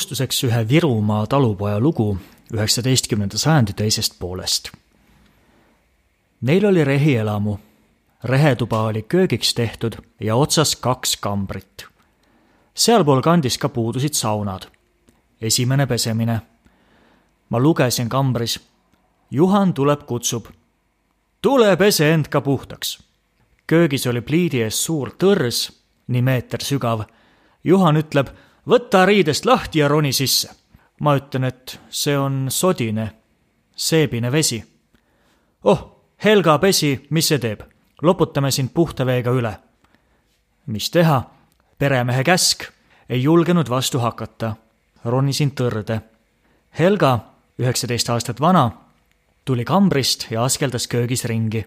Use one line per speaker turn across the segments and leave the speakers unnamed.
alustuseks ühe Virumaa talupoja lugu üheksateistkümnenda sajandi teisest poolest. Neil oli rehielamu. rehetuba oli köögiks tehtud ja otsas kaks kambrit. sealpool kandis ka puudusid saunad. esimene pesemine. ma lugesin kambris. Juhan tuleb, kutsub. tule pese end ka puhtaks. köögis oli pliidi ees suur tõrs, nii meeter sügav. Juhan ütleb võta riidest lahti ja roni sisse. ma ütlen, et see on sodine, seebine vesi. oh, Helga pesi, mis see teeb? loputame sind puhta veega üle. mis teha? peremehe käsk, ei julgenud vastu hakata. ronisin tõrde. Helga, üheksateist aastat vana, tuli kambrist ja askeldas köögis ringi.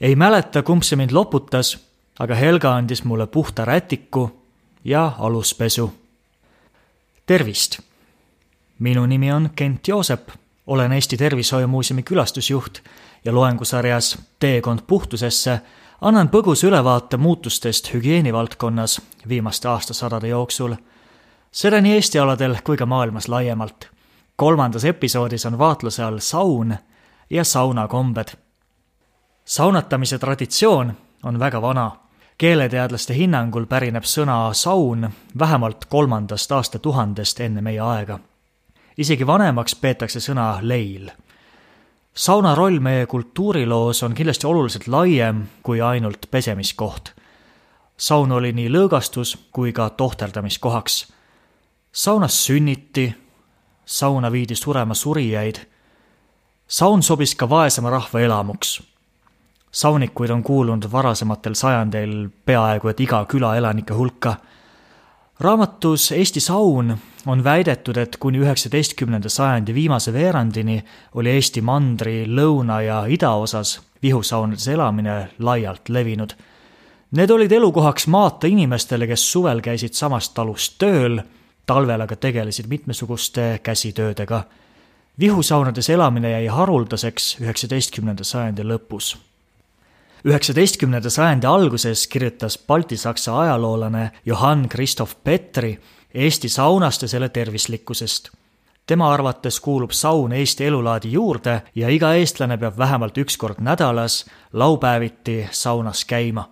ei mäleta, kumb see mind loputas, aga Helga andis mulle puhta rätiku ja aluspesu. tervist! minu nimi on Kent Joosep, olen Eesti Tervishoiumuuseumi külastusjuht ja loengusarjas Teekond puhtusesse annan põgusa ülevaate muutustest hügieenivaldkonnas viimaste aastasadade jooksul. seda nii Eesti aladel kui ka maailmas laiemalt. kolmandas episoodis on vaatluse all saun ja saunakombed. saunatamise traditsioon on väga vana keeleteadlaste hinnangul pärineb sõna saun vähemalt kolmandast aastatuhandest enne meie aega. isegi vanemaks peetakse sõna leil. sauna roll meie kultuuriloos on kindlasti oluliselt laiem kui ainult pesemiskoht. saun oli nii lõõgastus kui ka tohterdamiskohaks. saunas sünniti, sauna viidi surema surijaid. saun sobis ka vaesema rahva elamuks saunikuid on kuulunud varasematel sajandeil peaaegu et iga küla elanike hulka. raamatus Eesti saun on väidetud, et kuni üheksateistkümnenda sajandi viimase veerandini oli Eesti mandri lõuna ja idaosas vihusaunades elamine laialt levinud. Need olid elukohaks maata inimestele, kes suvel käisid samast talust tööl, talvel aga tegelesid mitmesuguste käsitöödega. vihusaunades elamine jäi haruldaseks üheksateistkümnenda sajandi lõpus üheksateistkümnenda sajandi alguses kirjutas baltisaksa ajaloolane Johann Christoph Petri Eesti saunast ja selle tervislikkusest. tema arvates kuulub saun Eesti elulaadi juurde ja iga eestlane peab vähemalt üks kord nädalas laupäeviti saunas käima.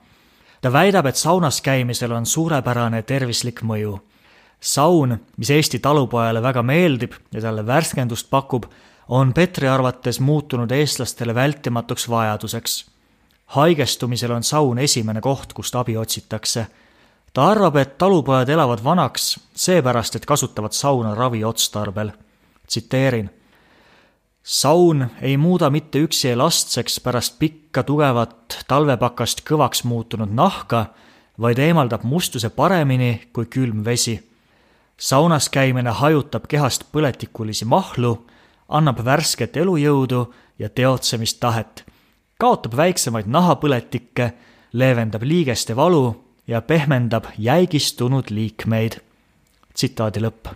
ta väidab, et saunas käimisel on suurepärane tervislik mõju. saun, mis Eesti talupojale väga meeldib ja talle värskendust pakub, on Petri arvates muutunud eestlastele vältimatuks vajaduseks haigestumisel on saun esimene koht, kust abi otsitakse. ta arvab, et talupojad elavad vanaks seepärast, et kasutavad sauna ravi otstarbel. tsiteerin. saun ei muuda mitte üksi elastseks pärast pikka tugevat talvepakast kõvaks muutunud nahka, vaid eemaldab mustuse paremini kui külm vesi. saunas käimine hajutab kehast põletikulisi mahlu, annab värsket elujõudu ja teotsemistahet kaotab väiksemaid nahapõletikke, leevendab liigeste valu ja pehmendab jäigistunud liikmeid. tsitaadi lõpp.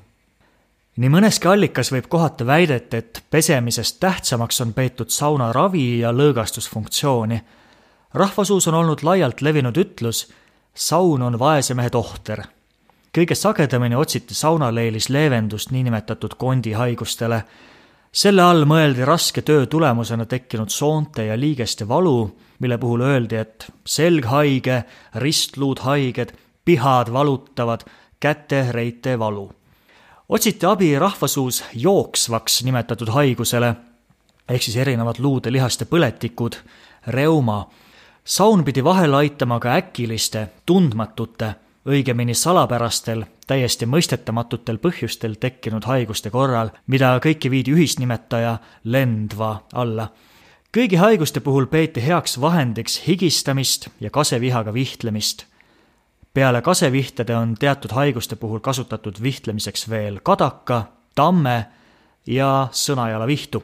nii mõneski allikas võib kohata väidet, et pesemisest tähtsamaks on peetud sauna ravi ja lõõgastusfunktsiooni. rahvasuus on olnud laialt levinud ütlus, saun on vaese mehe tohter. kõige sagedamini otsiti saunaleilis leevendust niinimetatud kondihaigustele selle all mõeldi raske töö tulemusena tekkinud soonte ja liigeste valu, mille puhul öeldi, et selg haige, ristluud haiged, pihad valutavad, käte-reite valu. otsiti abi rahvasuus jooksvaks nimetatud haigusele, ehk siis erinevad luude lihaste põletikud, reuma. saun pidi vahele aitama ka äkiliste, tundmatute õigemini salapärastel, täiesti mõistetamatutel põhjustel tekkinud haiguste korral, mida kõiki viidi ühisnimetaja lendva alla. kõigi haiguste puhul peeti heaks vahendiks higistamist ja kasevihaga vihtlemist. peale kasevihtede on teatud haiguste puhul kasutatud vihtlemiseks veel kadaka, tamme ja sõnajalavihtu.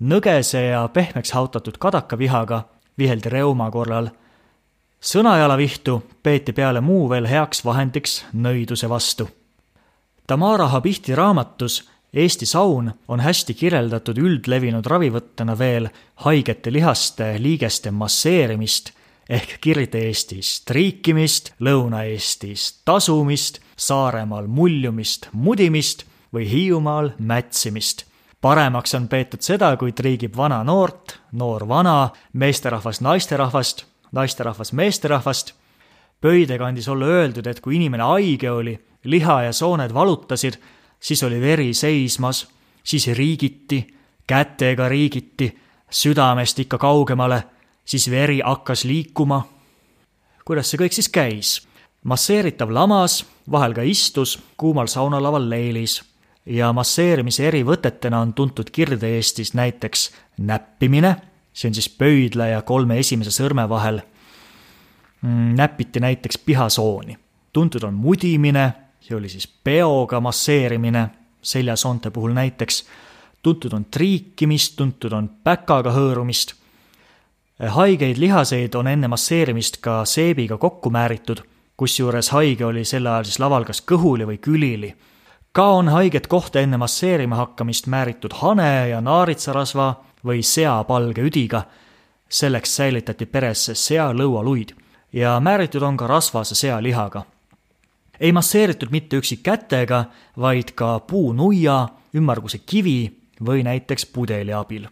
nõgese ja pehmeks hautatud kadakavihaga viheldi reuma korral sõnajalavihtu peeti peale muu veel heaks vahendiks nõiduse vastu. Tamara Habihti raamatus Eesti saun on hästi kirjeldatud üldlevinud ravivõttena veel haigete lihaste liigeste masseerimist ehk Kirde-Eestis triikimist, Lõuna-Eestis tasumist, Saaremaal muljumist, mudimist või Hiiumaal mätsimist. paremaks on peetud seda, kui triigib vana noort, noor vana, meesterahvas naisterahvast, naisterahvas meesterahvast. Pöide kandis olla öeldud, et kui inimene haige oli, liha ja sooned valutasid, siis oli veri seismas, siis riigiti, kätega riigiti, südamest ikka kaugemale, siis veri hakkas liikuma. kuidas see kõik siis käis? masseeritav lamas, vahel ka istus kuumal saunalaval leelis ja masseerimise erivõtetena on tuntud Kirde-Eestis näiteks näppimine, see on siis pöidla ja kolme esimese sõrme vahel. Mm, näpiti näiteks pihasooni. tuntud on mudimine, see oli siis peoga masseerimine, seljasoonte puhul näiteks. tuntud on triikimist, tuntud on päkaga hõõrumist. haigeid lihaseid on enne masseerimist ka seebiga kokku määritud kusjuures haige oli sel ajal siis laval kas kõhuli või külili. ka on haiget kohta enne masseerima hakkamist määritud hane ja naaritsarasva või seapalge üdiga. selleks säilitati peres sealõualuid ja määritud on ka rasvase sealihaga. ei masseeritud mitte üksi kätega, vaid ka puunuia, ümmarguse kivi või näiteks pudeli abil.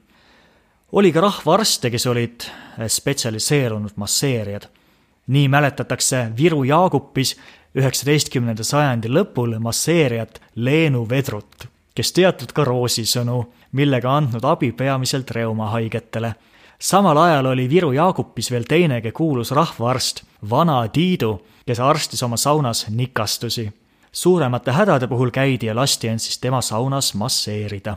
oli ka rahvaarste, kes olid spetsialiseerunud masseerijad nii mäletatakse Viru Jaagupis üheksateistkümnenda sajandi lõpul masseerijat Leenu Vedrut, kes teatud ka roosisõnu, millega andnud abi peamiselt reumahaigetele. samal ajal oli Viru Jaagupis veel teinegi kuulus rahvaarst, Vana Tiidu, kes arstis oma saunas nikastusi. suuremate hädade puhul käidi ja lasti end siis tema saunas masseerida.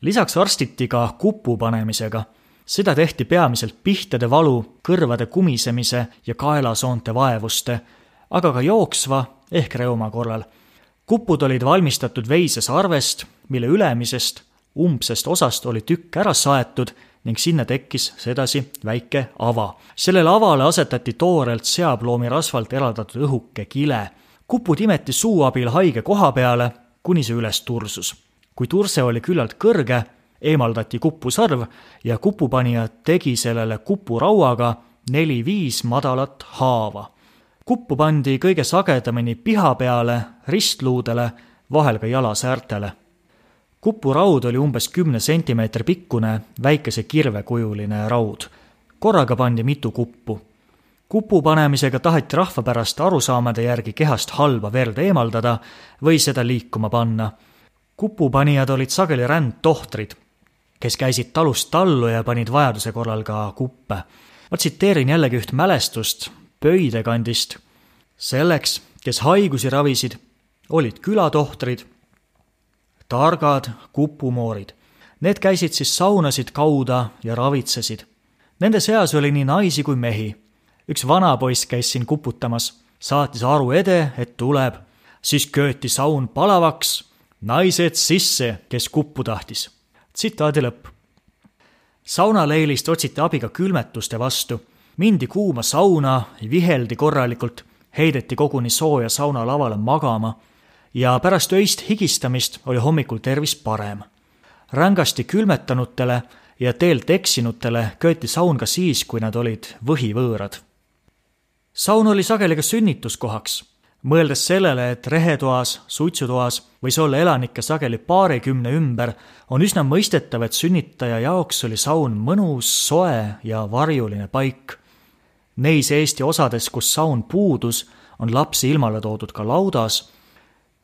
lisaks arstiti ka kupu panemisega seda tehti peamiselt pihtede valu, kõrvade kumisemise ja kaelasoonte vaevuste, aga ka jooksva ehk reuma korral. kupud olid valmistatud veisesarvest, mille ülemisest, umbsest osast oli tükk ära saetud ning sinna tekkis sedasi väike ava. sellele avale asetati toorelt seaploomi rasvalt eraldatud õhuke kile. kupud imeti suu abil haige koha peale, kuni see üles tursus. kui turse oli küllalt kõrge, eemaldati kupusarv ja kupupanija tegi sellele kupurauaga neli-viis madalat haava. kuppu pandi kõige sagedamini piha peale, ristluudele, vahel ka jalasäärtele. Kupuraud oli umbes kümne sentimeetri pikkune, väikese kirvekujuline raud. korraga pandi mitu kuppu. kupu panemisega taheti rahvapäraste arusaamade järgi kehast halba verd eemaldada või seda liikuma panna kupupanijad olid sageli rändtohtrid, kes käisid talust tallu ja panid vajaduse korral ka kuppe. ma tsiteerin jällegi üht mälestust Pöide kandist. selleks, kes haigusi ravisid, olid külatohtrid, targad kupumoorid. Need käisid siis saunasid kauda ja ravitsesid. Nende seas oli nii naisi kui mehi. üks vanapoiss käis siin kuputamas, saatis aru ede, et tuleb, siis kööti saun palavaks, naised sisse, kes kuppu tahtis tsitaadi lõpp. saunaleilist otsiti abi ka külmetuste vastu, mindi kuuma sauna, viheldi korralikult, heideti koguni sooja saunalavale magama ja pärast öist higistamist oli hommikul tervis parem. rängasti külmetanutele ja teelt eksinutele köeti saun ka siis, kui nad olid võhivõõrad. saun oli sageli ka sünnituskohaks mõeldes sellele, et rehetoas, suitsutoas võis olla elanikke sageli paarikümne ümber, on üsna mõistetav, et sünnitaja jaoks oli saun mõnus, soe ja varjuline paik. Neis Eesti osades, kus saun puudus, on lapsi ilmale toodud ka laudas.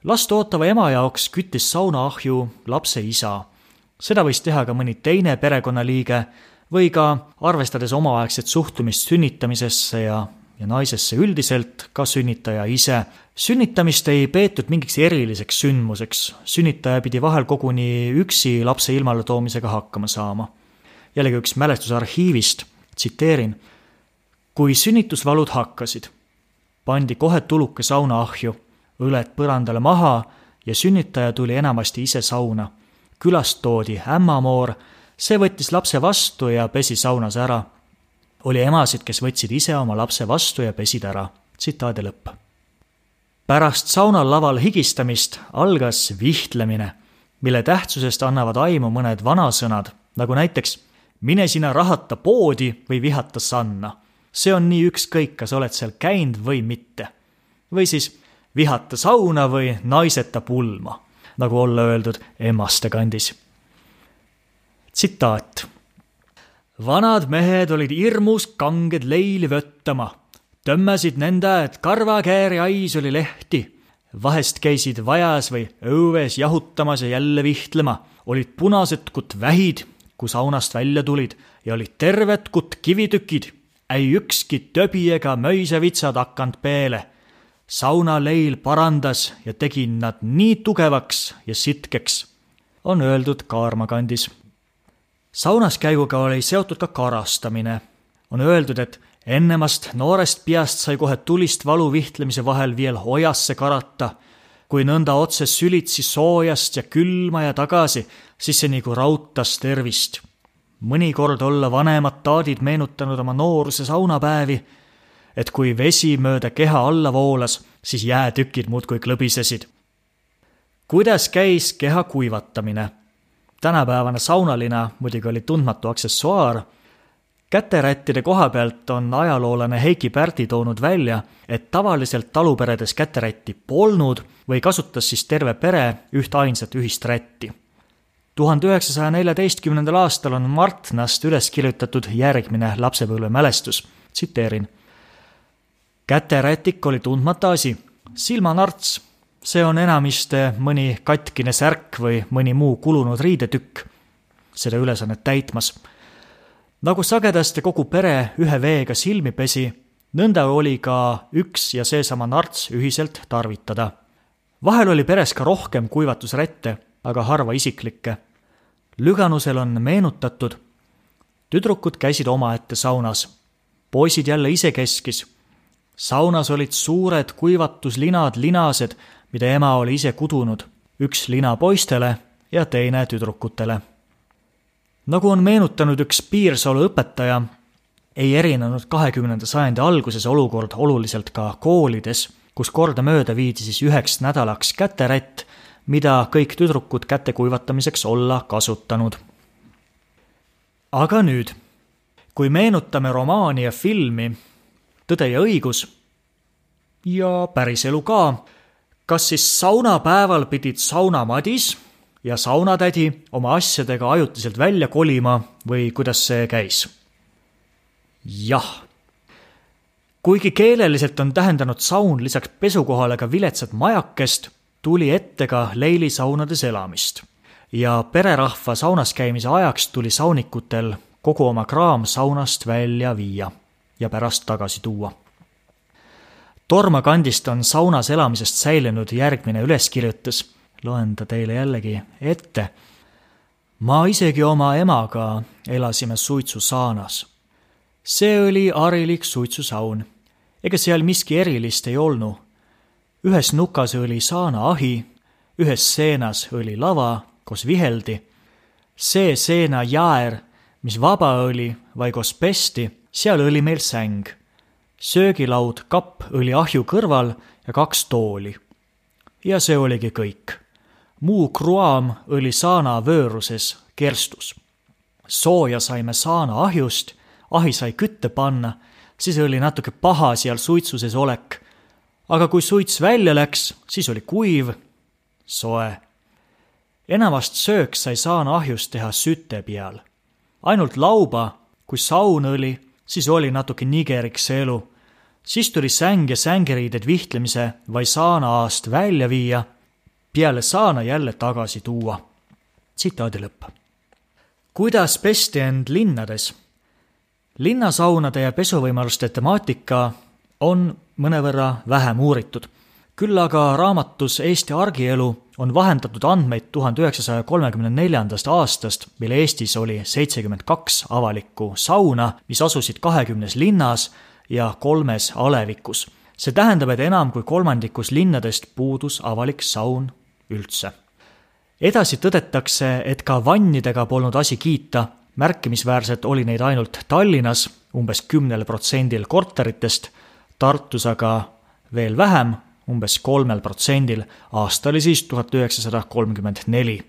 Last ootava ema jaoks küttis saunaahju lapse isa. seda võis teha ka mõni teine perekonnaliige või ka, arvestades omaaegset suhtumist sünnitamisesse ja ja naisesse üldiselt, ka sünnitaja ise. sünnitamist ei peetud mingiks eriliseks sündmuseks, sünnitaja pidi vahel koguni üksi lapse ilmaletoomisega hakkama saama. jällegi üks mälestus arhiivist, tsiteerin. kui sünnitusvalud hakkasid, pandi kohe tuluke saunaahju, õled põrandale maha ja sünnitaja tuli enamasti ise sauna. külast toodi ämmamoor, see võttis lapse vastu ja pesi saunas ära oli emasid, kes võtsid ise oma lapse vastu ja pesid ära. tsitaadi lõpp. pärast saunal laval higistamist algas vihtlemine, mille tähtsusest annavad aimu mõned vanasõnad, nagu näiteks mine sina rahata poodi või vihata sanna. see on nii ükskõik, kas oled seal käinud või mitte. või siis vihata sauna või naiseta pulma, nagu olla öeldud Emmaste kandis. tsitaat. vanad mehed olid hirmus kanged leili võttama, tõmbasid nõnda, et karvakääri ais oli lehti vahest käisid vajas või õues jahutamas ja jälle vihtlema, olid punased kutt vähid, kui saunast välja tulid ja olid terved kutt kivitükid, ei ükski töbi ega möisevitsad hakanud peele. Saunaleil parandas ja tegi nad nii tugevaks ja sitkeks, on öeldud Kaarma kandis. saunas käiguga oli seotud ka karastamine. on öeldud, et ennemast noorest peast sai kohe tulist valu vihtlemise vahel veel ojasse karata. kui nõnda otse sülitsi soojast ja külma ja tagasi, siis see nagu rautas tervist. mõnikord olla vanemad taadid meenutanud oma nooruse saunapäevi, et kui vesi mööda keha alla voolas, siis jäätükid muudkui klõbisesid. kuidas käis keha kuivatamine? tänapäevane saunalina muidugi oli tundmatu aksessuaar käterättide koha pealt on ajaloolane Heiki Pärdi toonud välja, et tavaliselt taluperedes käterätti polnud või kasutas siis terve pere ühtainsat ühist rätti. tuhande üheksasaja neljateistkümnendal aastal on Martnast üles kirjutatud järgmine lapsepõlvemälestus, tsiteerin. Käterätik oli tundmata asi, silmanarts, see on enamiste mõni katkine särk või mõni muu kulunud riidetükk seda ülesannet täitmas nagu sagedasti kogu pere ühe veega silmi pesi, nõnda oli ka üks ja seesama narts ühiselt tarvitada. vahel oli peres ka rohkem kuivatusrätte, aga harva isiklikke. Lüganusel on meenutatud, tüdrukud käisid omaette saunas, poisid jälle isekeskis. Saunas olid suured kuivatuslinad, linased, mida ema oli ise kudunud, üks lina poistele ja teine tüdrukutele nagu on meenutanud üks Piirsalu õpetaja, ei erinenud kahekümnenda sajandi alguses olukord oluliselt ka koolides, kus kordamööda viidi siis üheks nädalaks käterätt, mida kõik tüdrukud käte kuivatamiseks olla kasutanud. aga nüüd, kui meenutame romaani ja filmi Tõde ja õigus ja päriselu ka, kas siis saunapäeval pidid saunamadis ja saunatädi oma asjadega ajutiselt välja kolima või kuidas see käis? jah. kuigi keeleliselt on tähendanud saun lisaks pesukohale ka viletsat majakest, tuli ette ka leilisaunades elamist. ja pererahva saunas käimise ajaks tuli saunikutel kogu oma kraam saunast välja viia ja pärast tagasi tuua. Torma kandist on saunas elamisest säilinud järgmine üleskirjutus loen ta teile jällegi ette. ma isegi oma emaga elasime suitsusaanas. see oli harilik suitsusaun. ega seal miski erilist ei olnud. ühes nukas oli saanaahi, ühes seenas oli lava koos viheldi. see seena jaer, mis vaba oli vai koos pesti, seal oli meil säng. söögilaud, kapp oli ahju kõrval ja kaks tooli. ja see oligi kõik muu kruaam oli saana vööruses kerstus. sooja saime saana ahjust, ahi sai kütte panna, siis oli natuke paha seal suitsu sees olek. aga kui suits välja läks, siis oli kuiv, soe. enamast söök sai saana ahjust teha süte peal. ainult lauba, kui saun oli, siis oli natuke nigeriks see elu. siis tuli säng ja sängeriided vihtlemise vai saana aast välja viia peale saana jälle tagasi tuua. tsitaadi lõpp. kuidas pesti end linnades? linnasaunade ja pesuvõimaluste temaatika on mõnevõrra vähem uuritud. küll aga raamatus Eesti argielu on vahendatud andmeid tuhande üheksasaja kolmekümne neljandast aastast, mil Eestis oli seitsekümmend kaks avalikku sauna, mis asusid kahekümnes linnas ja kolmes alevikus. see tähendab, et enam kui kolmandikus linnadest puudus avalik saun üldse. edasi tõdetakse, et ka vannidega polnud asi kiita, märkimisväärselt oli neid ainult Tallinnas umbes kümnel protsendil korteritest, Tartus aga veel vähem, umbes kolmel protsendil, aasta oli siis tuhat üheksasada kolmkümmend neli.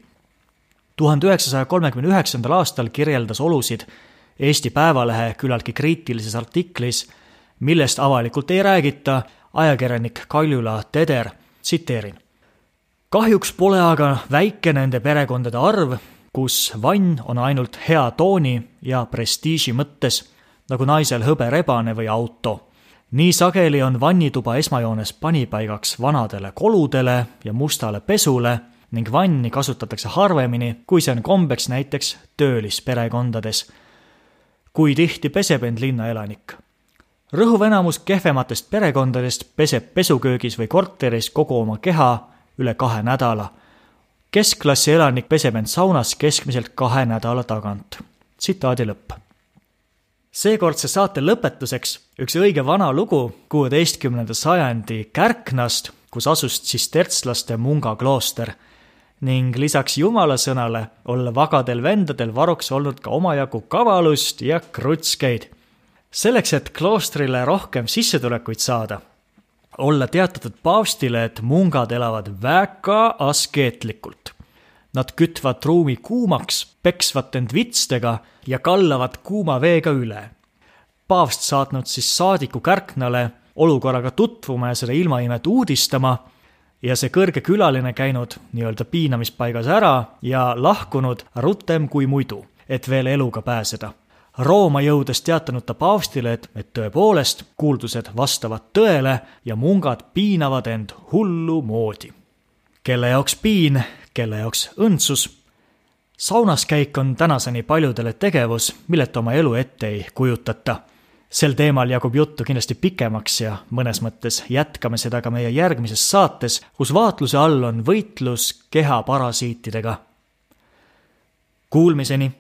tuhande üheksasaja kolmekümne üheksandal aastal kirjeldas olusid Eesti Päevalehe küllaltki kriitilises artiklis, millest avalikult ei räägita, ajakirjanik Kaljula Teder, tsiteerin. kahjuks pole aga väike nende perekondade arv, kus vann on ainult hea tooni ja prestiiži mõttes, nagu naisel hõberebane või auto nii sageli on vannituba esmajoones panipaigaks vanadele koludele ja mustale pesule ning vanni kasutatakse harvemini, kui see on kombeks näiteks töölisperekondades. kui tihti peseb end linnaelanik? rõhuv enamus kehvematest perekondadest peseb pesuköögis või korteris kogu oma keha üle kahe nädala. keskklassi elanik peseb end saunas keskmiselt kahe nädala tagant. tsitaadi lõpp seekordse saate lõpetuseks üks õige vana lugu kuueteistkümnenda sajandi Kärknast, kus asus tsistertslaste Munga klooster ning lisaks jumalasõnale olla vagadel vendadel varuks olnud ka omajagu kavalust ja krutskeid. selleks, et kloostrile rohkem sissetulekuid saada, olla teatatud paavstile, et mungad elavad väga askeetlikult Nad kütvad ruumi kuumaks, peksvad end vitstega ja kallavad kuuma veega üle. paavst saatnud siis saadiku Kärknale olukorraga tutvuma ja seda ilmaimet uudistama ja see kõrge külaline käinud nii-öelda piinamispaigas ära ja lahkunud rutem kui muidu, et veel eluga pääseda. Rooma jõudes teatanud ta paavstile, et, et tõepoolest kuuldused vastavad tõele ja mungad piinavad end hullumoodi. kelle jaoks piin, kelle jaoks õndsus. Saunas käik on tänaseni paljudele tegevus, milleta oma elu ette ei kujutata. sel teemal jagub juttu kindlasti pikemaks ja mõnes mõttes jätkame seda ka meie järgmises saates, kus vaatluse all on võitlus kehaparasiitidega. Kuulmiseni